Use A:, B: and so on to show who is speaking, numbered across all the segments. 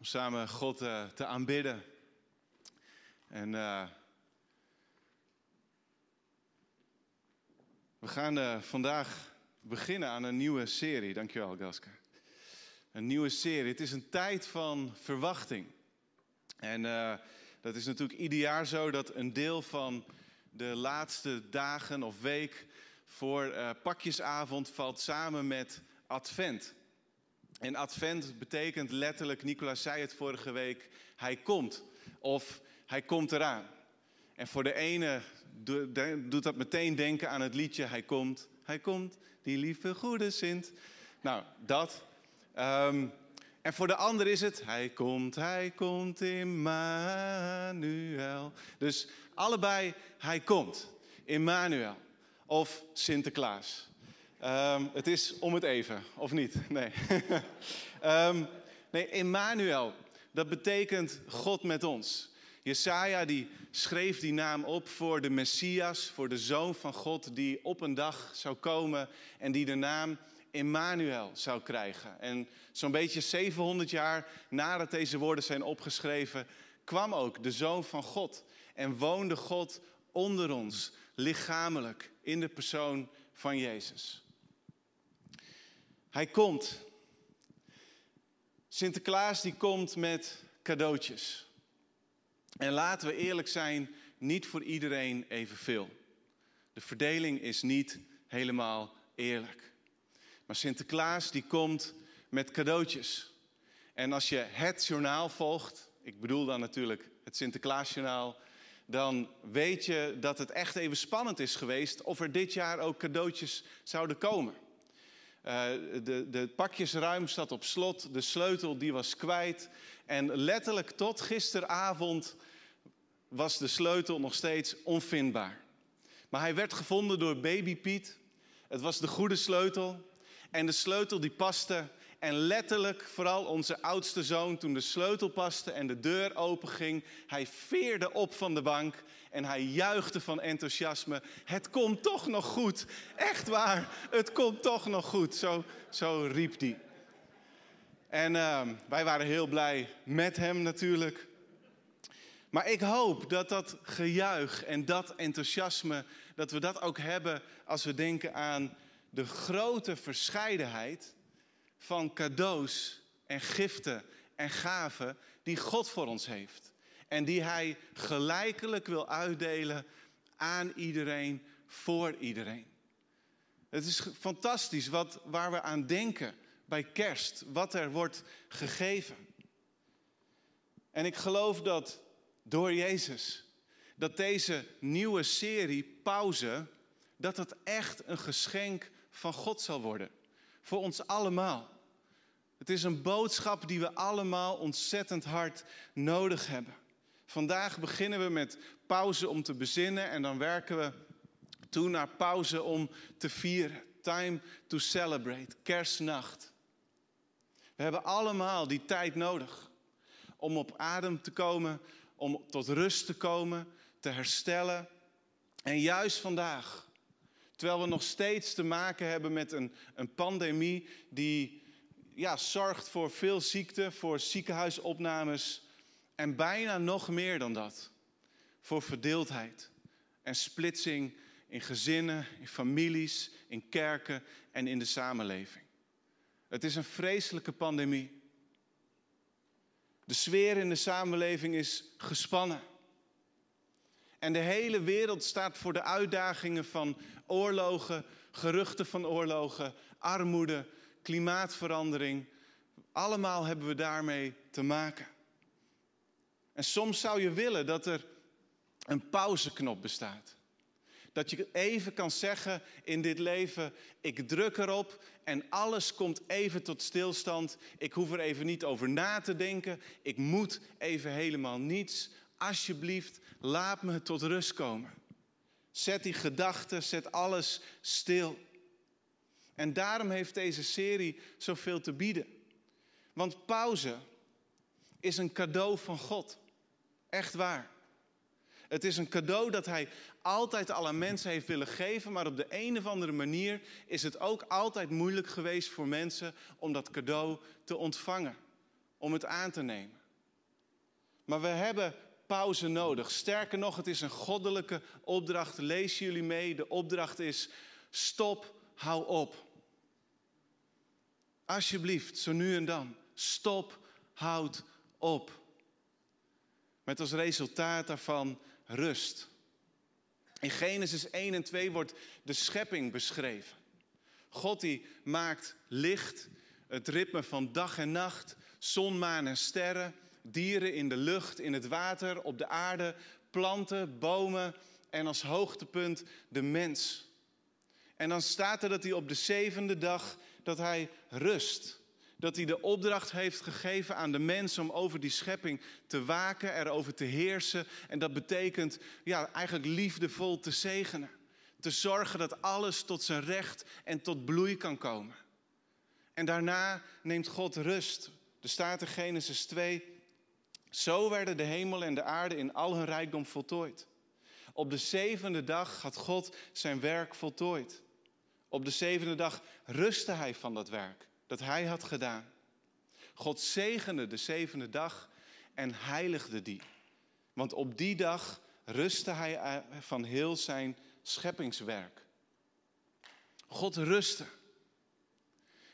A: om samen God uh, te aanbidden. En uh, we gaan uh, vandaag beginnen aan een nieuwe serie. Dankjewel, Gaska. Een nieuwe serie. Het is een tijd van verwachting. En dat is natuurlijk ieder jaar zo dat een deel van de laatste dagen of week voor pakjesavond valt samen met Advent. En advent betekent letterlijk, Nicolaas zei het vorige week, hij komt. Of hij komt eraan. En voor de ene doet dat meteen denken aan het liedje Hij komt, hij komt, die lieve goede Sint. Nou, dat. Ehm, en voor de ander is het Hij komt, hij komt, Immanuel. Dus allebei Hij komt, Immanuel. Of Sinterklaas. Um, het is om het even, of niet? Nee. um, nee, Emmanuel, dat betekent God met ons. Jesaja die schreef die naam op voor de Messias, voor de Zoon van God, die op een dag zou komen en die de naam Emmanuel zou krijgen. En zo'n beetje 700 jaar nadat deze woorden zijn opgeschreven, kwam ook de Zoon van God en woonde God onder ons, lichamelijk, in de persoon van Jezus. Hij komt. Sinterklaas die komt met cadeautjes. En laten we eerlijk zijn, niet voor iedereen evenveel. De verdeling is niet helemaal eerlijk. Maar Sinterklaas die komt met cadeautjes. En als je het journaal volgt, ik bedoel dan natuurlijk het Sinterklaasjournaal, dan weet je dat het echt even spannend is geweest of er dit jaar ook cadeautjes zouden komen. Uh, de, de pakjesruim zat op slot, de sleutel die was kwijt. En letterlijk tot gisteravond was de sleutel nog steeds onvindbaar. Maar hij werd gevonden door baby Piet. Het was de goede sleutel. En de sleutel die paste. En letterlijk, vooral onze oudste zoon, toen de sleutel paste en de deur openging, hij veerde op van de bank en hij juichte van enthousiasme. Het komt toch nog goed. Echt waar, het komt toch nog goed. Zo, zo riep hij. En uh, wij waren heel blij met hem natuurlijk. Maar ik hoop dat dat gejuich en dat enthousiasme, dat we dat ook hebben als we denken aan de grote verscheidenheid van cadeaus en giften en gaven die God voor ons heeft. En die hij gelijkelijk wil uitdelen aan iedereen, voor iedereen. Het is fantastisch wat, waar we aan denken bij kerst, wat er wordt gegeven. En ik geloof dat door Jezus, dat deze nieuwe serie pauze, dat het echt een geschenk van God zal worden. Voor ons allemaal. Het is een boodschap die we allemaal ontzettend hard nodig hebben. Vandaag beginnen we met pauze om te bezinnen en dan werken we toe naar pauze om te vieren. Time to celebrate, kerstnacht. We hebben allemaal die tijd nodig om op adem te komen, om tot rust te komen, te herstellen. En juist vandaag, terwijl we nog steeds te maken hebben met een, een pandemie die ja, zorgt voor veel ziekte, voor ziekenhuisopnames en bijna nog meer dan dat. Voor verdeeldheid en splitsing in gezinnen, in families, in kerken en in de samenleving. Het is een vreselijke pandemie. De sfeer in de samenleving is gespannen. En de hele wereld staat voor de uitdagingen van oorlogen, geruchten van oorlogen, armoede, klimaatverandering. Allemaal hebben we daarmee te maken. En soms zou je willen dat er een pauzeknop bestaat. Dat je even kan zeggen in dit leven, ik druk erop en alles komt even tot stilstand. Ik hoef er even niet over na te denken. Ik moet even helemaal niets. Alsjeblieft, laat me tot rust komen. Zet die gedachten, zet alles stil. En daarom heeft deze serie zoveel te bieden. Want pauze is een cadeau van God. Echt waar. Het is een cadeau dat hij altijd al aan mensen heeft willen geven, maar op de een of andere manier is het ook altijd moeilijk geweest voor mensen om dat cadeau te ontvangen. om het aan te nemen. Maar we hebben pauze nodig. Sterker nog, het is een goddelijke opdracht. Lees jullie mee. De opdracht is: stop, hou op. Alsjeblieft, zo nu en dan. Stop, houd op. Met als resultaat daarvan rust. In Genesis 1 en 2 wordt de schepping beschreven. God die maakt licht, het ritme van dag en nacht, zon, maan en sterren, dieren in de lucht, in het water, op de aarde, planten, bomen en als hoogtepunt de mens. En dan staat er dat hij op de zevende dag dat hij rust. Dat hij de opdracht heeft gegeven aan de mens om over die schepping te waken, erover te heersen. En dat betekent ja, eigenlijk liefdevol te zegenen. Te zorgen dat alles tot zijn recht en tot bloei kan komen. En daarna neemt God rust. Er staat in Genesis 2. Zo werden de hemel en de aarde in al hun rijkdom voltooid. Op de zevende dag had God zijn werk voltooid. Op de zevende dag rustte hij van dat werk dat hij had gedaan. God zegende de zevende dag en heiligde die. Want op die dag rustte hij van heel zijn scheppingswerk. God rustte.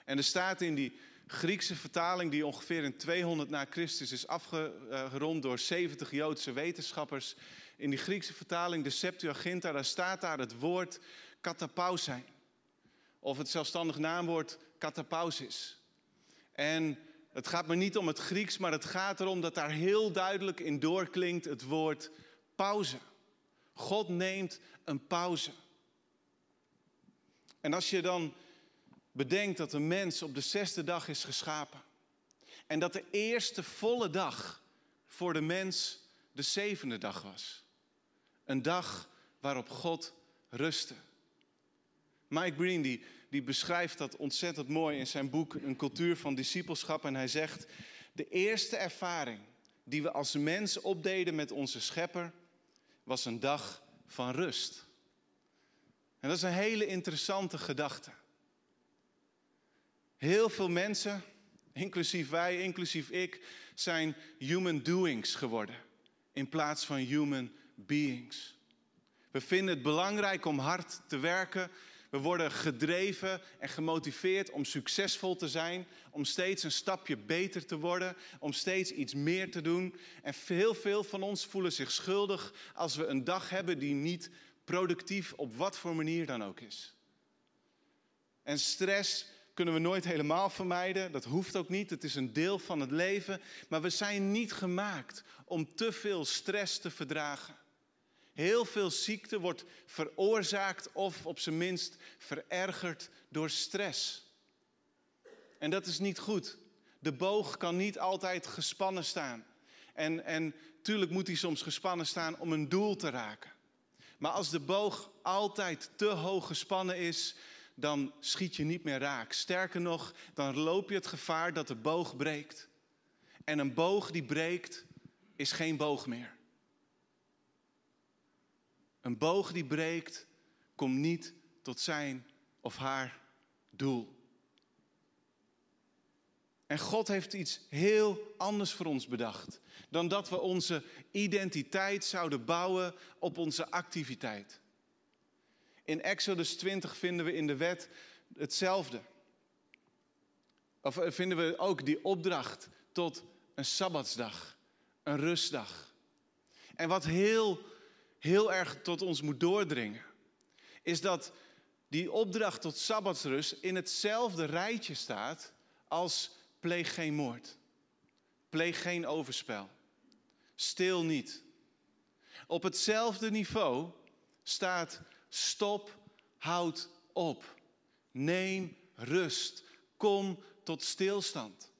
A: En er staat in die Griekse vertaling, die ongeveer in 200 na Christus is afgerond door 70 Joodse wetenschappers. In die Griekse vertaling, de Septuaginta, daar staat daar het woord katapausein. Of het zelfstandig naamwoord katapausis. En het gaat me niet om het Grieks, maar het gaat erom dat daar heel duidelijk in doorklinkt het woord pauze. God neemt een pauze. En als je dan bedenkt dat de mens op de zesde dag is geschapen. En dat de eerste volle dag voor de mens de zevende dag was. Een dag waarop God rustte. Mike Green die die beschrijft dat ontzettend mooi in zijn boek Een cultuur van discipelschap. En hij zegt, de eerste ervaring die we als mens opdeden met onze schepper was een dag van rust. En dat is een hele interessante gedachte. Heel veel mensen, inclusief wij, inclusief ik, zijn human doings geworden in plaats van human beings. We vinden het belangrijk om hard te werken we worden gedreven en gemotiveerd om succesvol te zijn, om steeds een stapje beter te worden, om steeds iets meer te doen. En heel veel van ons voelen zich schuldig als we een dag hebben die niet productief op wat voor manier dan ook is. En stress kunnen we nooit helemaal vermijden, dat hoeft ook niet, het is een deel van het leven, maar we zijn niet gemaakt om te veel stress te verdragen. Heel veel ziekte wordt veroorzaakt of op zijn minst verergerd door stress. En dat is niet goed. De boog kan niet altijd gespannen staan. En, en tuurlijk moet hij soms gespannen staan om een doel te raken. Maar als de boog altijd te hoog gespannen is, dan schiet je niet meer raak. Sterker nog, dan loop je het gevaar dat de boog breekt. En een boog die breekt, is geen boog meer. Een boog die breekt, komt niet tot zijn of haar doel. En God heeft iets heel anders voor ons bedacht dan dat we onze identiteit zouden bouwen op onze activiteit. In Exodus 20 vinden we in de wet hetzelfde. Of eh, vinden we ook die opdracht tot een sabbatsdag, een rustdag. En wat heel heel erg tot ons moet doordringen, is dat die opdracht tot sabbatsrust in hetzelfde rijtje staat als pleeg geen moord, pleeg geen overspel, stil niet. Op hetzelfde niveau staat stop, houd op, neem rust, kom tot stilstand.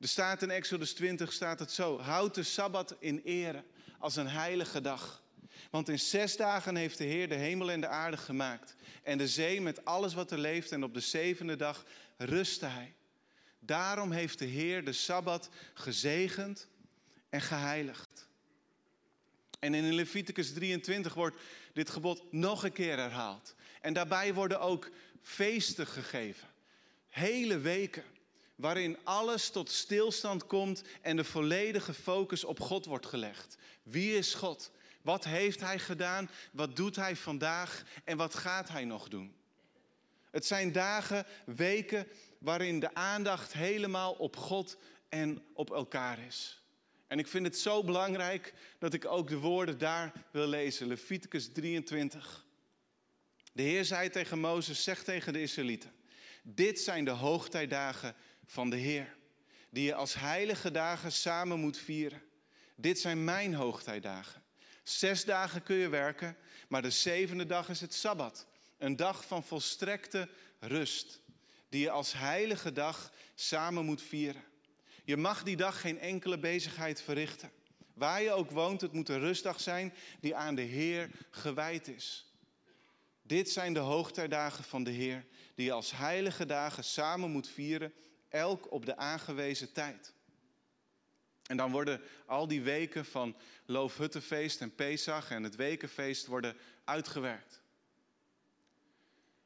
A: Er staat in Exodus 20 staat het zo: houd de sabbat in ere als een heilige dag. Want in zes dagen heeft de Heer de hemel en de aarde gemaakt. En de zee met alles wat er leeft. En op de zevende dag rustte hij. Daarom heeft de Heer de Sabbat gezegend en geheiligd. En in Leviticus 23 wordt dit gebod nog een keer herhaald. En daarbij worden ook feesten gegeven. Hele weken waarin alles tot stilstand komt en de volledige focus op God wordt gelegd. Wie is God? Wat heeft Hij gedaan? Wat doet Hij vandaag? En wat gaat Hij nog doen? Het zijn dagen, weken waarin de aandacht helemaal op God en op elkaar is. En ik vind het zo belangrijk dat ik ook de woorden daar wil lezen. Leviticus 23. De Heer zei tegen Mozes, zeg tegen de Israëlieten. Dit zijn de hoogtijdagen van de Heer, die je als heilige dagen samen moet vieren. Dit zijn mijn hoogtijdagen. Zes dagen kun je werken, maar de zevende dag is het Sabbat. Een dag van volstrekte rust, die je als heilige dag samen moet vieren. Je mag die dag geen enkele bezigheid verrichten. Waar je ook woont, het moet een rustdag zijn die aan de Heer gewijd is. Dit zijn de hoogtijdagen van de Heer, die je als heilige dagen samen moet vieren, elk op de aangewezen tijd. En dan worden al die weken van Loofhuttenfeest en Pesach en het Wekenfeest worden uitgewerkt.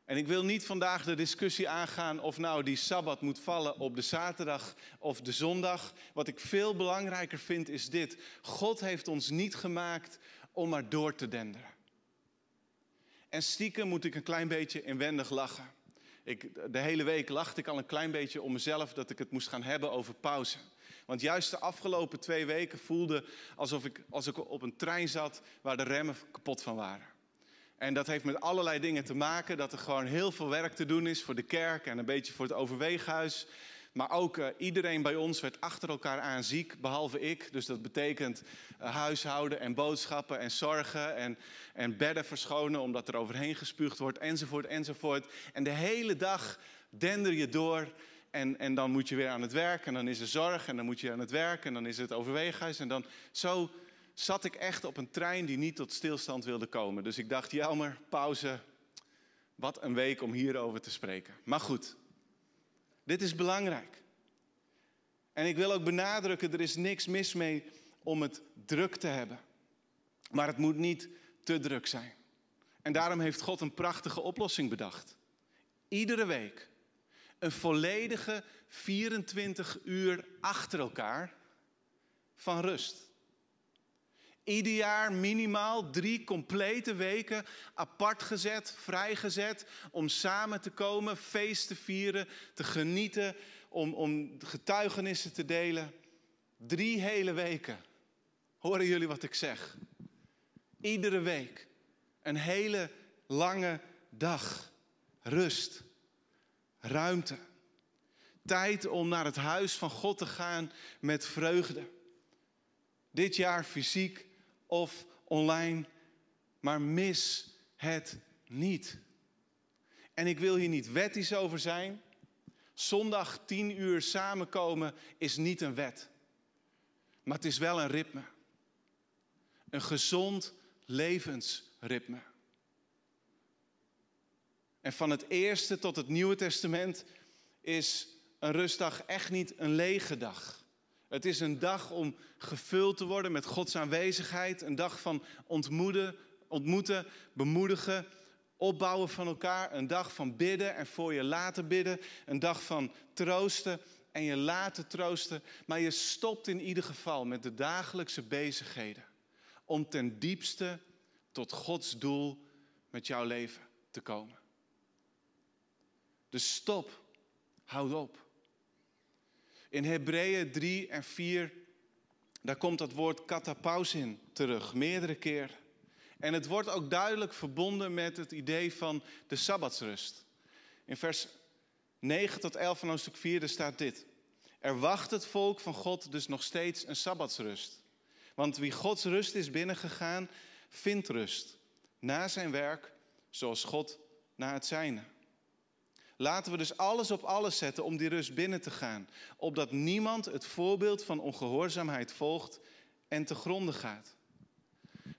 A: En ik wil niet vandaag de discussie aangaan of nou die Sabbat moet vallen op de zaterdag of de zondag. Wat ik veel belangrijker vind is dit. God heeft ons niet gemaakt om maar door te denderen. En stiekem moet ik een klein beetje inwendig lachen. Ik, de hele week lachte ik al een klein beetje om mezelf dat ik het moest gaan hebben over pauze. Want juist de afgelopen twee weken voelde alsof ik, als ik op een trein zat waar de remmen kapot van waren. En dat heeft met allerlei dingen te maken. Dat er gewoon heel veel werk te doen is voor de kerk en een beetje voor het overweeghuis. Maar ook uh, iedereen bij ons werd achter elkaar aan ziek, behalve ik. Dus dat betekent uh, huishouden en boodschappen en zorgen en, en bedden verschonen omdat er overheen gespuugd wordt enzovoort enzovoort. En de hele dag dender je door en, en dan moet je weer aan het werk en dan is er zorg en dan moet je aan het werk en dan is het overweeghuis. En dan zo zat ik echt op een trein die niet tot stilstand wilde komen. Dus ik dacht, jammer, pauze. Wat een week om hierover te spreken. Maar goed, dit is belangrijk. En ik wil ook benadrukken, er is niks mis mee om het druk te hebben. Maar het moet niet te druk zijn. En daarom heeft God een prachtige oplossing bedacht. Iedere week een volledige 24 uur achter elkaar van rust. Ieder jaar minimaal drie complete weken apart gezet, vrijgezet om samen te komen, feest te vieren, te genieten, om, om getuigenissen te delen. Drie hele weken. Horen jullie wat ik zeg? Iedere week een hele lange dag. Rust, ruimte. Tijd om naar het huis van God te gaan met vreugde. Dit jaar fysiek, of online, maar mis het niet. En ik wil hier niet wettisch over zijn. Zondag tien uur samenkomen is niet een wet. Maar het is wel een ritme. Een gezond levensritme. En van het Eerste tot het Nieuwe Testament is een rustdag echt niet een lege dag. Het is een dag om gevuld te worden met Gods aanwezigheid. Een dag van ontmoeten, ontmoeten, bemoedigen, opbouwen van elkaar. Een dag van bidden en voor je laten bidden. Een dag van troosten en je laten troosten. Maar je stopt in ieder geval met de dagelijkse bezigheden. Om ten diepste tot Gods doel met jouw leven te komen. Dus stop. Houd op. In Hebreeën 3 en 4, daar komt dat woord katapaus in terug, meerdere keer. En het wordt ook duidelijk verbonden met het idee van de Sabbatsrust. In vers 9 tot 11 van hoofdstuk 4 staat dit. Er wacht het volk van God dus nog steeds een Sabbatsrust. Want wie Gods rust is binnengegaan, vindt rust. Na zijn werk, zoals God na het zijne. Laten we dus alles op alles zetten om die rust binnen te gaan. Opdat niemand het voorbeeld van ongehoorzaamheid volgt en te gronden gaat.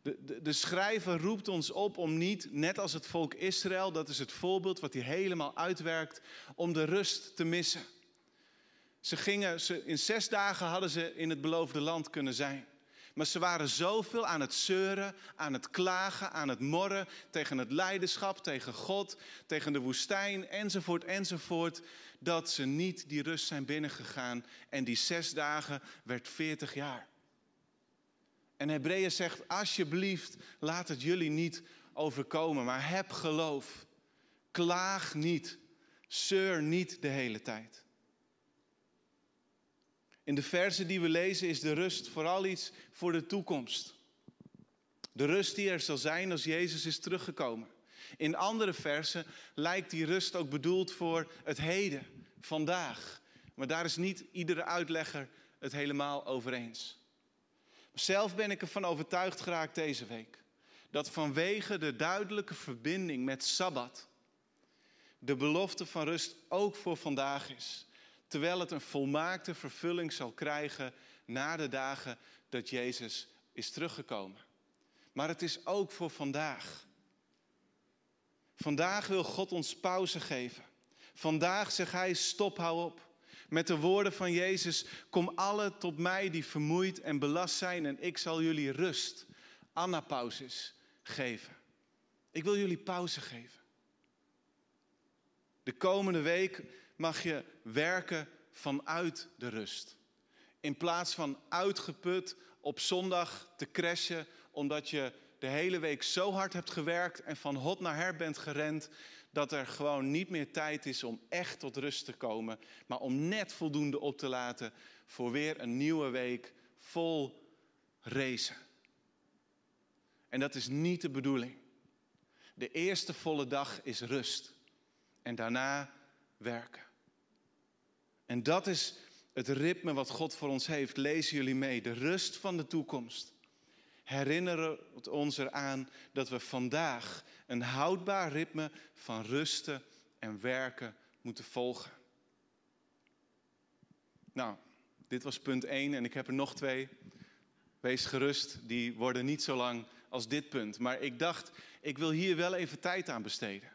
A: De, de, de, schrijver roept ons op om niet, net als het volk Israël, dat is het voorbeeld wat hij helemaal uitwerkt, om de rust te missen. Ze gingen, ze, in zes dagen hadden ze in het beloofde land kunnen zijn. Maar ze waren zoveel aan het zeuren, aan het klagen, aan het morren tegen het leiderschap, tegen God, tegen de woestijn, enzovoort, enzovoort, dat ze niet die rust zijn binnengegaan. En die zes dagen werd veertig jaar. En Hebreeën zegt, alsjeblieft, laat het jullie niet overkomen, maar heb geloof. Klaag niet, zeur niet de hele tijd. In de versen die we lezen is de rust vooral iets voor de toekomst. De rust die er zal zijn als Jezus is teruggekomen. In andere versen lijkt die rust ook bedoeld voor het heden, vandaag. Maar daar is niet iedere uitlegger het helemaal over eens. Zelf ben ik ervan overtuigd geraakt deze week dat vanwege de duidelijke verbinding met Sabbat de belofte van rust ook voor vandaag is terwijl het een volmaakte vervulling zal krijgen na de dagen dat Jezus is teruggekomen. Maar het is ook voor vandaag. Vandaag wil God ons pauze geven. Vandaag zegt Hij: stop, hou op. Met de woorden van Jezus: Kom alle tot mij die vermoeid en belast zijn, en ik zal jullie rust, anapauzes, geven. Ik wil jullie pauze geven. De komende week mag je werken vanuit de rust. In plaats van uitgeput op zondag te crashen omdat je de hele week zo hard hebt gewerkt en van hot naar her bent gerend, dat er gewoon niet meer tijd is om echt tot rust te komen, maar om net voldoende op te laten voor weer een nieuwe week vol racen. En dat is niet de bedoeling. De eerste volle dag is rust en daarna werken. En dat is het ritme wat God voor ons heeft. Lezen jullie mee. De rust van de toekomst. Herinneren ons eraan dat we vandaag een houdbaar ritme van rusten en werken moeten volgen. Nou, dit was punt 1 en ik heb er nog twee. Wees gerust, die worden niet zo lang als dit punt. Maar ik dacht, ik wil hier wel even tijd aan besteden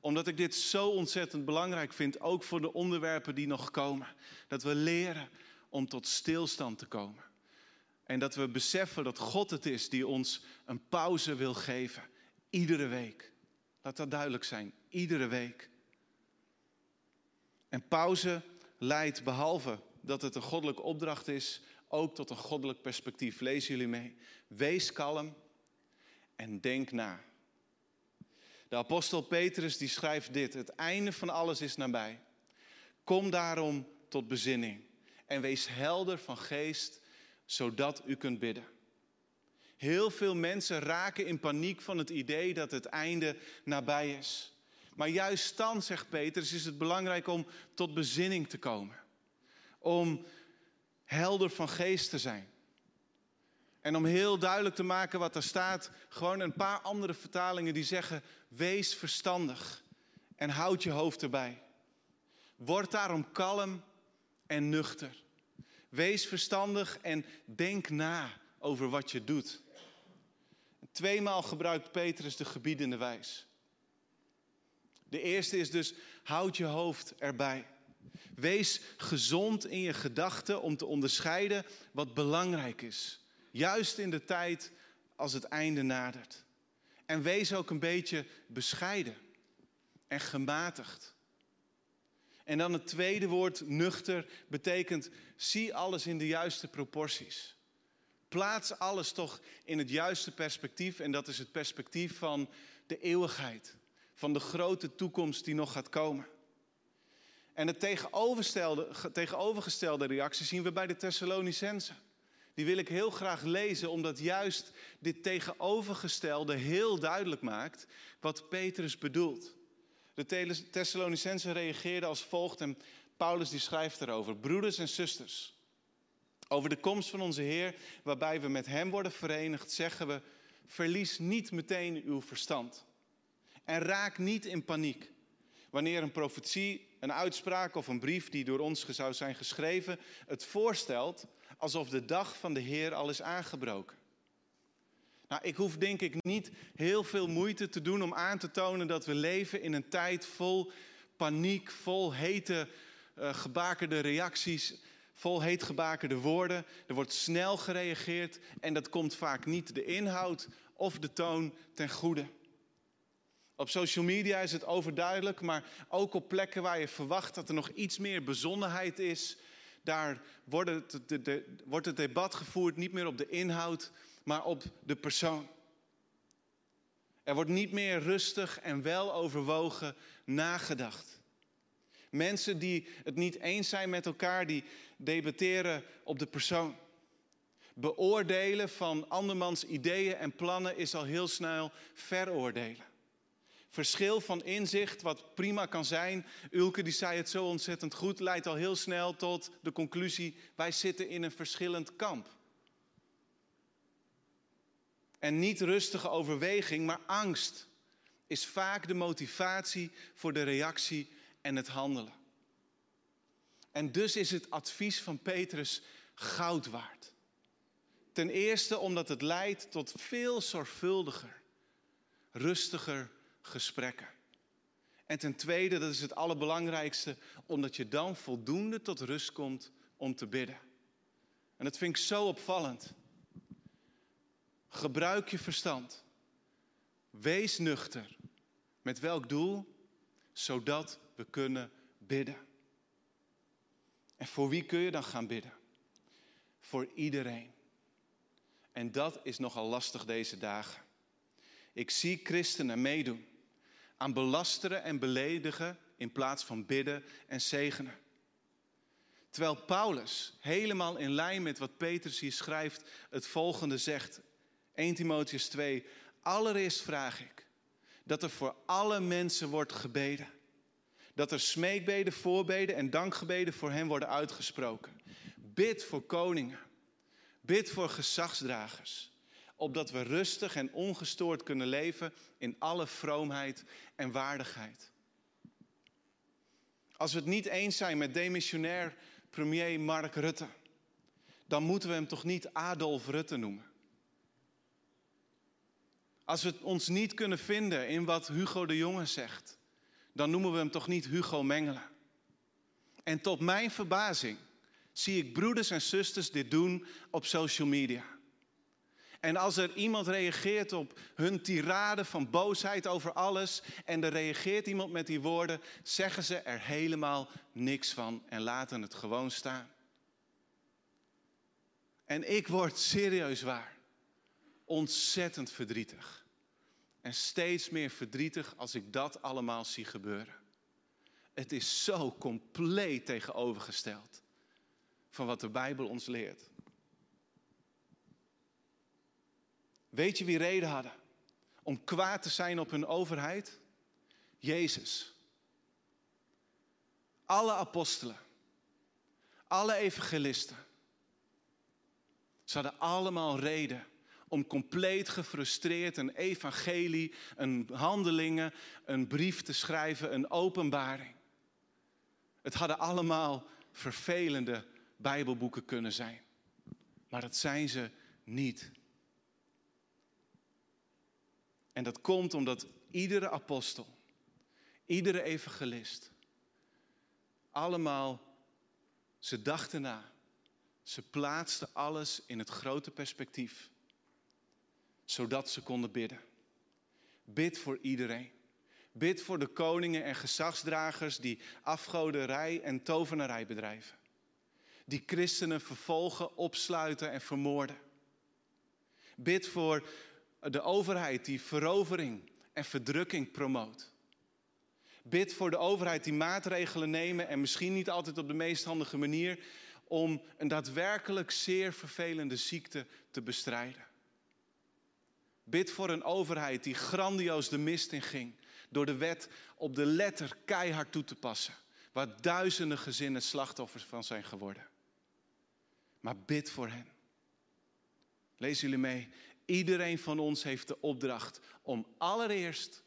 A: omdat ik dit zo ontzettend belangrijk vind, ook voor de onderwerpen die nog komen. Dat we leren om tot stilstand te komen. En dat we beseffen dat God het is die ons een pauze wil geven. Iedere week. Laat dat duidelijk zijn. Iedere week. En pauze leidt, behalve dat het een goddelijke opdracht is, ook tot een goddelijk perspectief. Lees jullie mee. Wees kalm en denk na. De apostel Petrus die schrijft dit: Het einde van alles is nabij. Kom daarom tot bezinning en wees helder van geest, zodat u kunt bidden. Heel veel mensen raken in paniek van het idee dat het einde nabij is. Maar juist dan, zegt Petrus, is het belangrijk om tot bezinning te komen. Om helder van geest te zijn. En om heel duidelijk te maken wat er staat, gewoon een paar andere vertalingen die zeggen: wees verstandig en houd je hoofd erbij. Word daarom kalm en nuchter. Wees verstandig en denk na over wat je doet. Tweemaal gebruikt Petrus de gebiedende wijs. De eerste is dus: houd je hoofd erbij. Wees gezond in je gedachten om te onderscheiden wat belangrijk is. Juist in de tijd als het einde nadert. En wees ook een beetje bescheiden en gematigd. En dan het tweede woord, nuchter, betekent zie alles in de juiste proporties. Plaats alles toch in het juiste perspectief en dat is het perspectief van de eeuwigheid, van de grote toekomst die nog gaat komen. En tegenovergestelde, tegenovergestelde reactie zien we bij de Thessalonicensen. Die wil ik heel graag lezen, omdat juist dit tegenovergestelde heel duidelijk maakt wat Petrus bedoelt. De Thessalonicensen reageerden als volgt en Paulus die schrijft erover. Broeders en zusters, over de komst van onze Heer, waarbij we met Hem worden verenigd, zeggen we, verlies niet meteen uw verstand. En raak niet in paniek. Wanneer een profetie, een uitspraak of een brief die door ons zou zijn geschreven, het voorstelt alsof de dag van de Heer al is aangebroken. Nou, ik hoef denk ik niet heel veel moeite te doen om aan te tonen dat we leven in een tijd vol paniek, vol hete, uh, gebakerde reacties, vol heetgebakerde woorden. Er wordt snel gereageerd en dat komt vaak niet de inhoud of de toon ten goede. Op social media is het overduidelijk, maar ook op plekken waar je verwacht dat er nog iets meer bezonnenheid is, daar wordt het, de, wordt het debat gevoerd niet meer op de inhoud, maar op de persoon. Er wordt niet meer rustig en wel overwogen nagedacht. Mensen die het niet eens zijn met elkaar, die debatteren op de persoon. Beoordelen van andermans ideeën en plannen is al heel snel veroordelen. Verschil van inzicht, wat prima kan zijn, Ulke die zei het zo ontzettend goed, leidt al heel snel tot de conclusie, wij zitten in een verschillend kamp. En niet rustige overweging, maar angst is vaak de motivatie voor de reactie en het handelen. En dus is het advies van Petrus goud waard. Ten eerste omdat het leidt tot veel zorgvuldiger, rustiger gesprekken. En ten tweede, dat is het allerbelangrijkste, omdat je dan voldoende tot rust komt om te bidden. En dat vind ik zo opvallend. Gebruik je verstand. Wees nuchter. Met welk doel? Zodat we kunnen bidden. En voor wie kun je dan gaan bidden? Voor iedereen. En dat is nogal lastig deze dagen. Ik zie christenen meedoen aan belasteren en beledigen in plaats van bidden en zegenen. Terwijl Paulus, helemaal in lijn met wat Petrus hier schrijft, het volgende zegt. 1 Timotheus 2. Allereerst vraag ik dat er voor alle mensen wordt gebeden. Dat er smeekbeden, voorbeden en dankgebeden voor hen worden uitgesproken. Bid voor koningen. Bid voor gezagsdragers opdat we rustig en ongestoord kunnen leven in alle vroomheid en waardigheid. Als we het niet eens zijn met demissionair premier Mark Rutte, dan moeten we hem toch niet Adolf Rutte noemen. Als we ons niet kunnen vinden in wat Hugo de Jonge zegt, dan noemen we hem toch niet Hugo Mengelen. En tot mijn verbazing zie ik broeders en zusters dit doen op social media. En als er iemand reageert op hun tirade van boosheid over alles en er reageert iemand met die woorden, zeggen ze er helemaal niks van en laten het gewoon staan. En ik word serieus waar ontzettend verdrietig. En steeds meer verdrietig als ik dat allemaal zie gebeuren. Het is zo compleet tegenovergesteld van wat de Bijbel ons leert. Weet je wie reden hadden om kwaad te zijn op hun overheid? Jezus. Alle apostelen. Alle evangelisten. Ze hadden allemaal reden om compleet gefrustreerd een evangelie, een handelingen, een brief te schrijven, een openbaring. Het hadden allemaal vervelende Bijbelboeken kunnen zijn. Maar dat zijn ze niet. En dat komt omdat iedere apostel, iedere evangelist, allemaal, ze dachten na. Ze plaatsten alles in het grote perspectief, zodat ze konden bidden. Bid voor iedereen. Bid voor de koningen en gezagsdragers die afgoderij en tovenarij bedrijven. Die christenen vervolgen, opsluiten en vermoorden. Bid voor de overheid die verovering en verdrukking promoot. Bid voor de overheid die maatregelen nemen en misschien niet altijd op de meest handige manier om een daadwerkelijk zeer vervelende ziekte te bestrijden. Bid voor een overheid die grandioos de mist in ging door de wet op de letter keihard toe te passen, waar duizenden gezinnen slachtoffers van zijn geworden. Maar bid voor hen. Lees jullie mee. Iedereen van ons heeft de opdracht om allereerst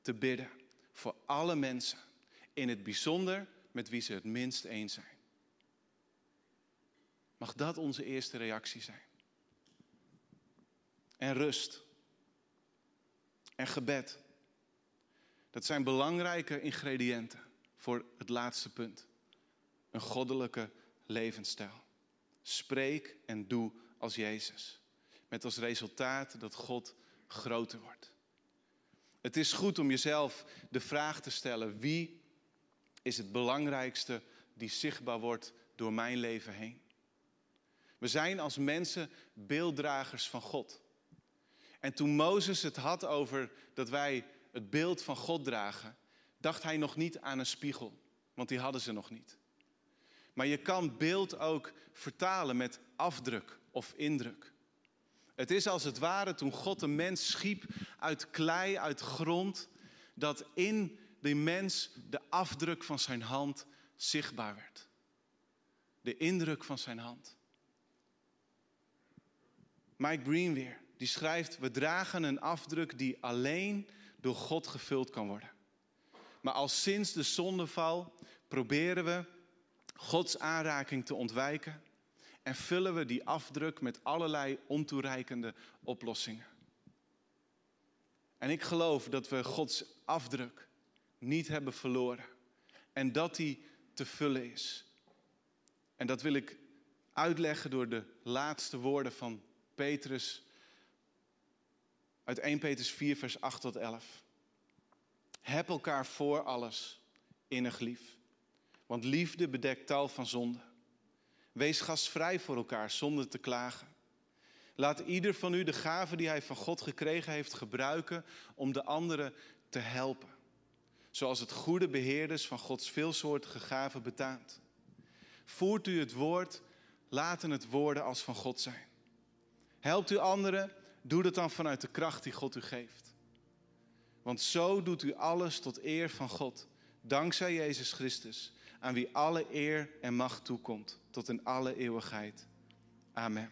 A: te bidden voor alle mensen. In het bijzonder met wie ze het minst eens zijn. Mag dat onze eerste reactie zijn? En rust. En gebed. Dat zijn belangrijke ingrediënten voor het laatste punt. Een goddelijke levensstijl. Spreek en doe als Jezus. Met als resultaat dat God groter wordt. Het is goed om jezelf de vraag te stellen: wie is het belangrijkste die zichtbaar wordt door mijn leven heen? We zijn als mensen beelddragers van God. En toen Mozes het had over dat wij het beeld van God dragen, dacht hij nog niet aan een spiegel, want die hadden ze nog niet. Maar je kan beeld ook vertalen met afdruk of indruk. Het is als het ware toen God een mens schiep uit klei, uit grond, dat in die mens de afdruk van zijn hand zichtbaar werd. De indruk van zijn hand. Mike Green weer, die schrijft: We dragen een afdruk die alleen door God gevuld kan worden. Maar al sinds de zondeval proberen we Gods aanraking te ontwijken en vullen we die afdruk met allerlei ontoereikende oplossingen. En ik geloof dat we Gods afdruk niet hebben verloren en dat die te vullen is. En dat wil ik uitleggen door de laatste woorden van Petrus uit 1 Petrus 4, vers 8 tot 11. Heb elkaar voor alles innig lief, want liefde bedekt tal van zonden. Wees gastvrij voor elkaar zonder te klagen. Laat ieder van u de gave die hij van God gekregen heeft gebruiken om de anderen te helpen. Zoals het goede beheerders van Gods veelsoortige gaven betaamt. Voert u het woord, laten het woorden als van God zijn. Helpt u anderen, doe dat dan vanuit de kracht die God u geeft. Want zo doet u alles tot eer van God, dankzij Jezus Christus, aan wie alle eer en macht toekomt, tot in alle eeuwigheid. Amen.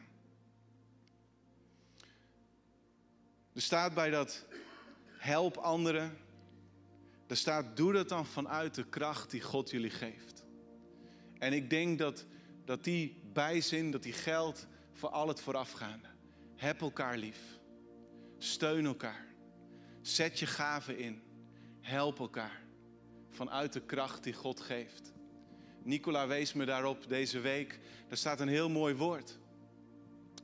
A: Er staat bij dat help anderen, er staat doe dat dan vanuit de kracht die God jullie geeft. En ik denk dat, dat die bijzin, dat die geldt voor al het voorafgaande. Heb elkaar lief. Steun elkaar. Zet je gaven in. Help elkaar. Vanuit de kracht die God geeft. Nicola wees me daarop deze week. Er staat een heel mooi woord.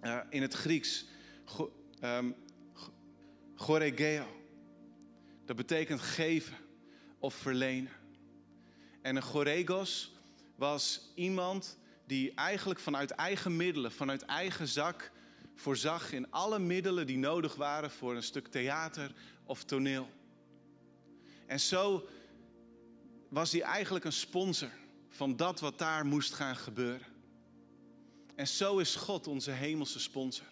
A: Uh, in het Grieks. Go, um, goregeo. Dat betekent geven of verlenen. En een goregos was iemand die eigenlijk vanuit eigen middelen, vanuit eigen zak, voorzag in alle middelen die nodig waren voor een stuk theater of toneel. En zo was hij eigenlijk een sponsor van dat wat daar moest gaan gebeuren. En zo is God onze hemelse sponsor.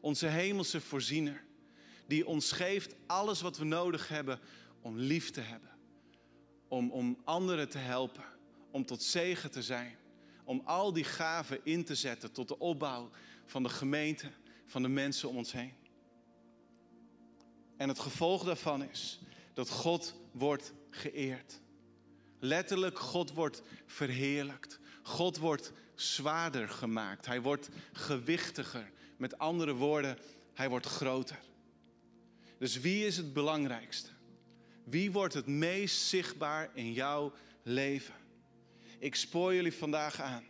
A: Onze hemelse voorziener. Die ons geeft alles wat we nodig hebben om lief te hebben. Om, om anderen te helpen. Om tot zegen te zijn. Om al die gaven in te zetten tot de opbouw van de gemeente, van de mensen om ons heen. En het gevolg daarvan is dat God wordt geëerd. Letterlijk, God wordt verheerlijkt. God wordt zwaarder gemaakt. Hij wordt gewichtiger. Met andere woorden, hij wordt groter. Dus wie is het belangrijkste? Wie wordt het meest zichtbaar in jouw leven? Ik spoor jullie vandaag aan.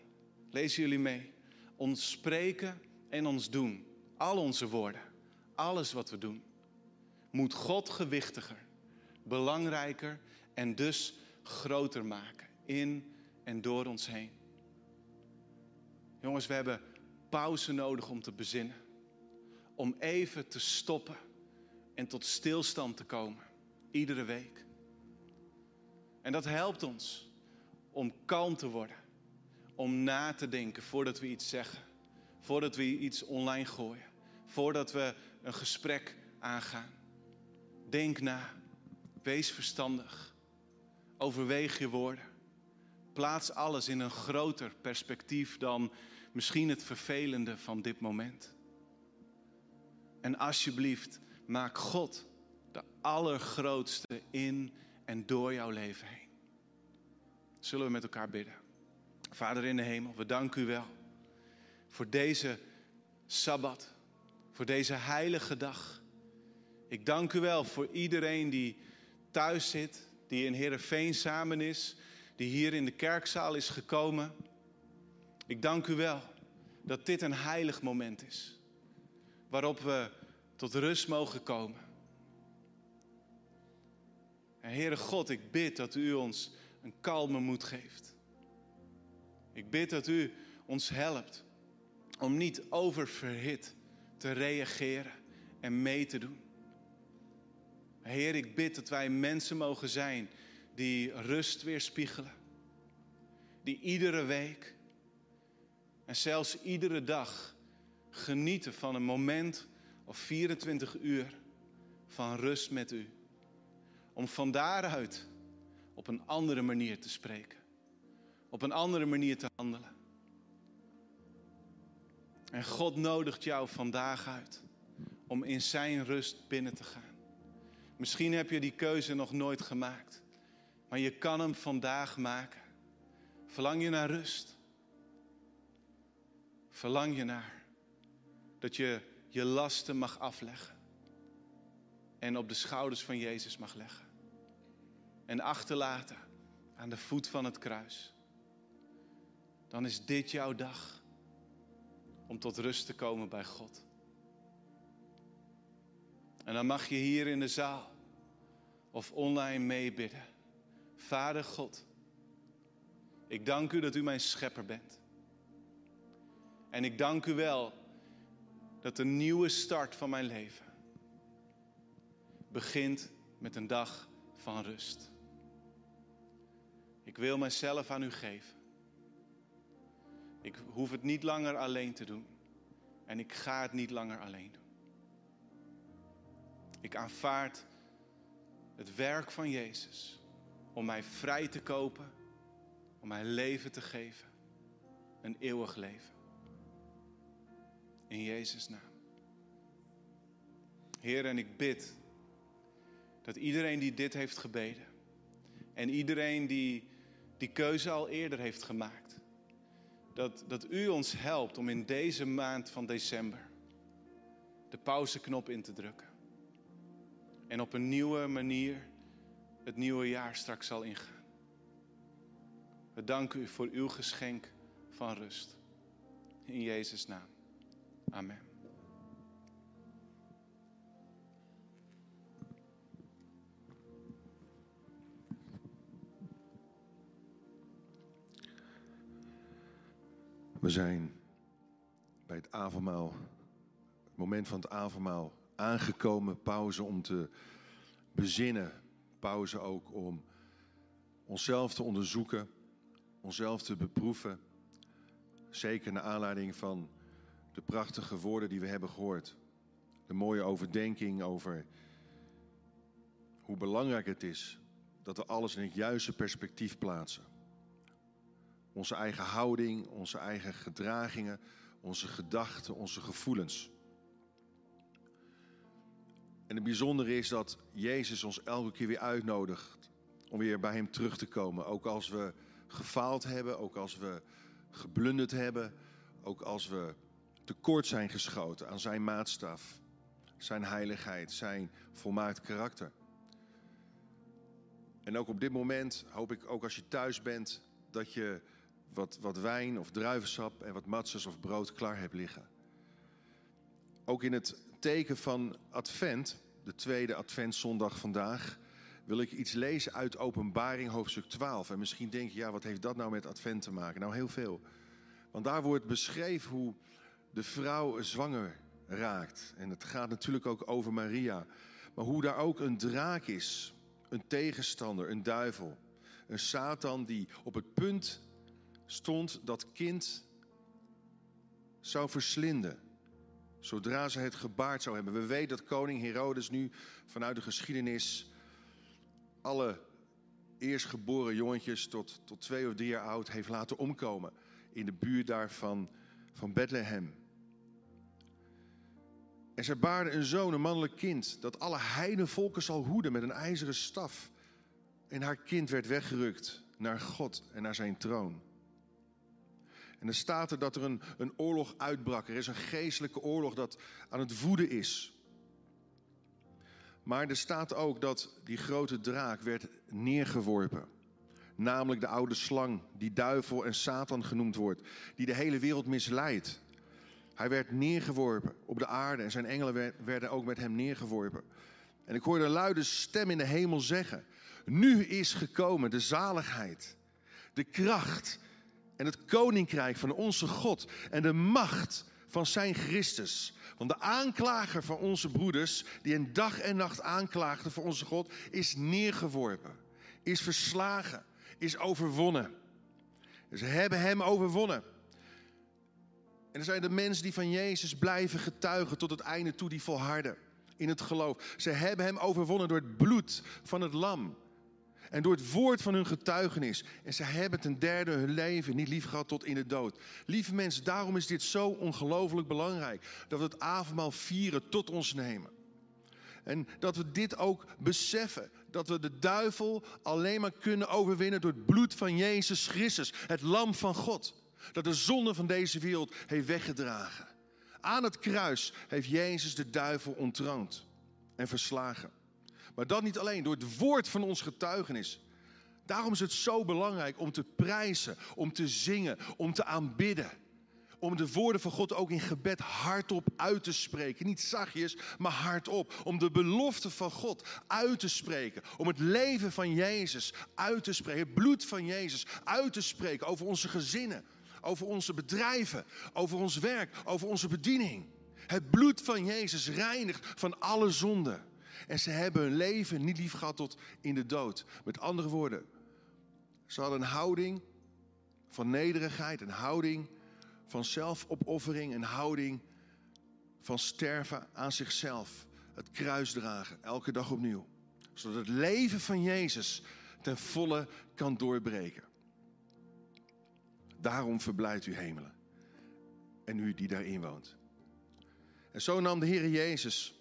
A: Lezen jullie mee. Ons spreken en ons doen, al onze woorden, alles wat we doen, moet God gewichtiger, belangrijker en dus groter maken in en door ons heen. Jongens, we hebben pauze nodig om te bezinnen. Om even te stoppen en tot stilstand te komen. Iedere week. En dat helpt ons om kalm te worden. Om na te denken voordat we iets zeggen. Voordat we iets online gooien. Voordat we een gesprek aangaan. Denk na. Wees verstandig. Overweeg je woorden. Plaats alles in een groter perspectief dan misschien het vervelende van dit moment. En alsjeblieft, maak God de allergrootste in en door jouw leven heen. Zullen we met elkaar bidden? Vader in de hemel, we danken u wel voor deze Sabbat, voor deze heilige dag. Ik dank u wel voor iedereen die thuis zit, die in Heerenveen samen is, die hier in de kerkzaal is gekomen. Ik dank u wel dat dit een heilig moment is. Waarop we tot rust mogen komen. En Heere God, ik bid dat u ons een kalme moed geeft. Ik bid dat u ons helpt om niet oververhit te reageren en mee te doen. Heer, ik bid dat wij mensen mogen zijn die rust weerspiegelen. Die iedere week en zelfs iedere dag genieten van een moment of 24 uur van rust met u. Om van daaruit op een andere manier te spreken. Op een andere manier te handelen. En God nodigt jou vandaag uit om in zijn rust binnen te gaan. Misschien heb je die keuze nog nooit gemaakt, maar je kan hem vandaag maken. Verlang je naar rust? Verlang je naar dat je je lasten mag afleggen en op de schouders van Jezus mag leggen en achterlaten aan de voet van het kruis? Dan is dit jouw dag om tot rust te komen bij God. En dan mag je hier in de zaal of online meebidden. Vader God, ik dank u dat u mijn schepper bent. En ik dank u wel dat de nieuwe start van mijn leven begint met een dag van rust. Ik wil mijzelf aan u geven. Ik hoef het niet langer alleen te doen. En ik ga het niet langer alleen doen. Ik aanvaard het werk van Jezus om mij vrij te kopen, om mijn leven te geven, een eeuwig leven. In Jezus' naam. Heer, en ik bid dat iedereen die dit heeft gebeden en iedereen die die keuze al eerder heeft gemaakt, dat, dat u ons helpt om in deze maand van december de pauzeknop in te drukken. En op een nieuwe manier het nieuwe jaar straks zal ingaan. We danken u voor uw geschenk van rust. In Jezus' naam. Amen.
B: We zijn bij het avondmaal, het moment van het avondmaal, aangekomen. Pauze om te bezinnen. Pauze ook om onszelf te onderzoeken, onszelf te beproeven. Zeker naar aanleiding van de prachtige woorden die we hebben gehoord. De mooie overdenking over hoe belangrijk het is dat we alles in het juiste perspectief plaatsen. Onze eigen houding, onze eigen gedragingen, onze gedachten, onze gevoelens. En het bijzondere is dat Jezus ons elke keer weer uitnodigt om weer bij Hem terug te komen. Ook als we gefaald hebben, ook als we geblunderd hebben, ook als we tekort zijn geschoten aan Zijn maatstaf, Zijn heiligheid, Zijn volmaakt karakter. En ook op dit moment hoop ik, ook als je thuis bent, dat je wat, wat wijn of druivensap en wat matzes of brood klaar hebt liggen. Ook in het teken van Advent, de tweede Adventszondag vandaag, wil ik iets lezen uit Openbaring hoofdstuk 12. En misschien denk je, ja, wat heeft dat nou met Advent te maken? Nou, heel veel. Want daar wordt beschreven hoe de vrouw zwanger raakt. En het gaat natuurlijk ook over Maria. Maar hoe daar ook een draak is, een tegenstander, een duivel. Een Satan die op het punt stond dat kind zou verslinden. Zodra ze het gebaard zou hebben. We weten dat koning Herodes nu vanuit de geschiedenis alle eerstgeboren jongetjes tot, tot twee of drie jaar oud heeft laten omkomen. In de buurt daarvan van Bethlehem. En zij baarde een zoon, een mannelijk kind, dat alle heidenvolken zal hoeden met een ijzeren staf. En haar kind werd weggerukt naar God en naar zijn troon. En er staat er dat er een, een oorlog uitbrak. Er is een geestelijke oorlog dat aan het woeden is. Maar er staat ook dat die grote draak werd neergeworpen. Namelijk de oude slang, die duivel en Satan genoemd wordt, die de hele wereld misleidt. Hij werd neergeworpen op de aarde en zijn engelen werden ook met hem neergeworpen. En ik hoorde een luide stem in de hemel zeggen: Nu is gekomen de zaligheid, de kracht en het koninkrijk van onze God en de macht van zijn Christus. Want de aanklager van onze broeders, die een dag en nacht aanklaagde voor onze God, is neergeworpen, is verslagen, is overwonnen. Ze hebben hem overwonnen. En er zijn de mensen die van Jezus blijven getuigen tot het einde toe, die volharden in het geloof. Ze hebben hem overwonnen door het bloed van het lam. En door het woord van hun getuigenis. En ze hebben ten derde hun leven niet lief gehad tot in de dood. Lieve mensen, daarom is dit zo ongelooflijk belangrijk. Dat we het avondmaal vieren tot ons nemen. En dat we dit ook beseffen. Dat we de duivel alleen maar kunnen overwinnen door het bloed van Jezus Christus. Het lam van God. Dat de zonde van deze wereld heeft weggedragen. Aan het kruis heeft Jezus de duivel ontroond en verslagen. Maar dat niet alleen, door het woord van ons getuigenis. Daarom is het zo belangrijk om te prijzen, om te zingen, om te aanbidden. Om de woorden van God ook in gebed hardop uit te spreken. Niet zachtjes, maar hardop. Om de belofte van God uit te spreken. Om het leven van Jezus uit te spreken. Het bloed van Jezus uit te spreken over onze gezinnen. Over onze bedrijven. Over ons werk. Over onze bediening. Het bloed van Jezus reinigt van alle zonden. En ze hebben hun leven niet lief gehad tot in de dood. Met andere woorden, ze hadden een houding van nederigheid, een houding van zelfopoffering, een houding van sterven aan zichzelf. Het kruis dragen, elke dag opnieuw. Zodat het leven van Jezus ten volle kan doorbreken. Daarom verblijdt u hemelen. En u die daarin woont. En zo nam de Heer Jezus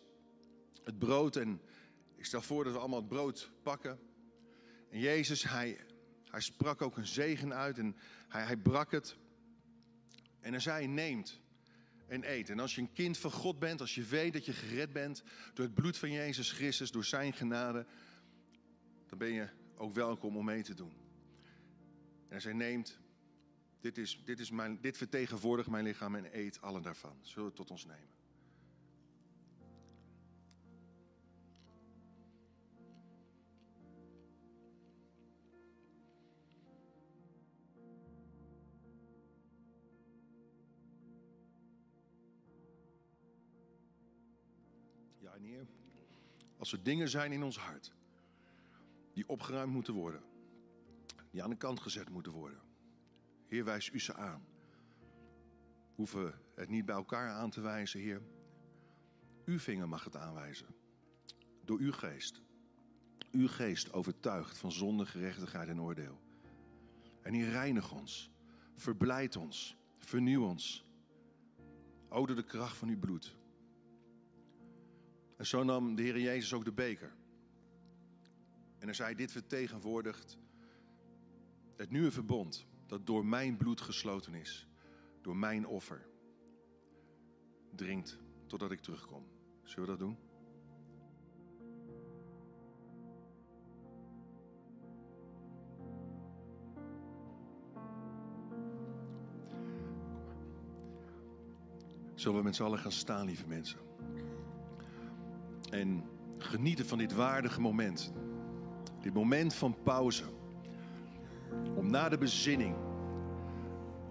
B: het brood. En ik stel voor dat we allemaal het brood pakken. En Jezus, hij, hij sprak ook een zegen uit en hij, hij brak het. En hij zei, neemt en eet. En als je een kind van God bent, als je weet dat je gered bent door het bloed van Jezus Christus, door zijn genade, dan ben je ook welkom om mee te doen. En hij zei, neemt, dit, is, dit, is mijn, dit vertegenwoordigt mijn lichaam en eet allen daarvan. Zullen het tot ons nemen. Als er dingen zijn in ons hart die opgeruimd moeten worden, die aan de kant gezet moeten worden. Heer, wijs u ze aan. We hoeven het niet bij elkaar aan te wijzen, Heer. Uw vinger mag het aanwijzen. Door uw geest. Uw geest overtuigt van zonde, gerechtigheid en oordeel. En Heer, reinig ons. Verblijd ons. Vernieuw ons. O, de kracht van uw bloed. En zo nam de Heer Jezus ook de beker. En hij zei, dit vertegenwoordigt het nieuwe verbond dat door mijn bloed gesloten is, door mijn offer. Drinkt totdat ik terugkom. Zullen we dat doen? Zullen we met z'n allen gaan staan, lieve mensen? En genieten van dit waardige moment. Dit moment van pauze. Om na de bezinning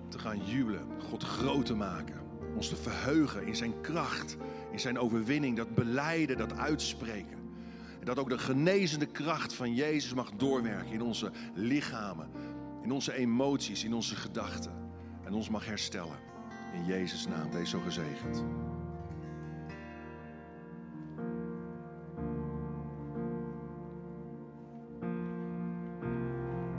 B: te gaan jubelen, God groot te maken. Ons te verheugen in zijn kracht, in zijn overwinning, dat beleiden, dat uitspreken. En dat ook de genezende kracht van Jezus mag doorwerken in onze lichamen, in onze emoties, in onze gedachten. En ons mag herstellen. In Jezus' naam, wees zo gezegend.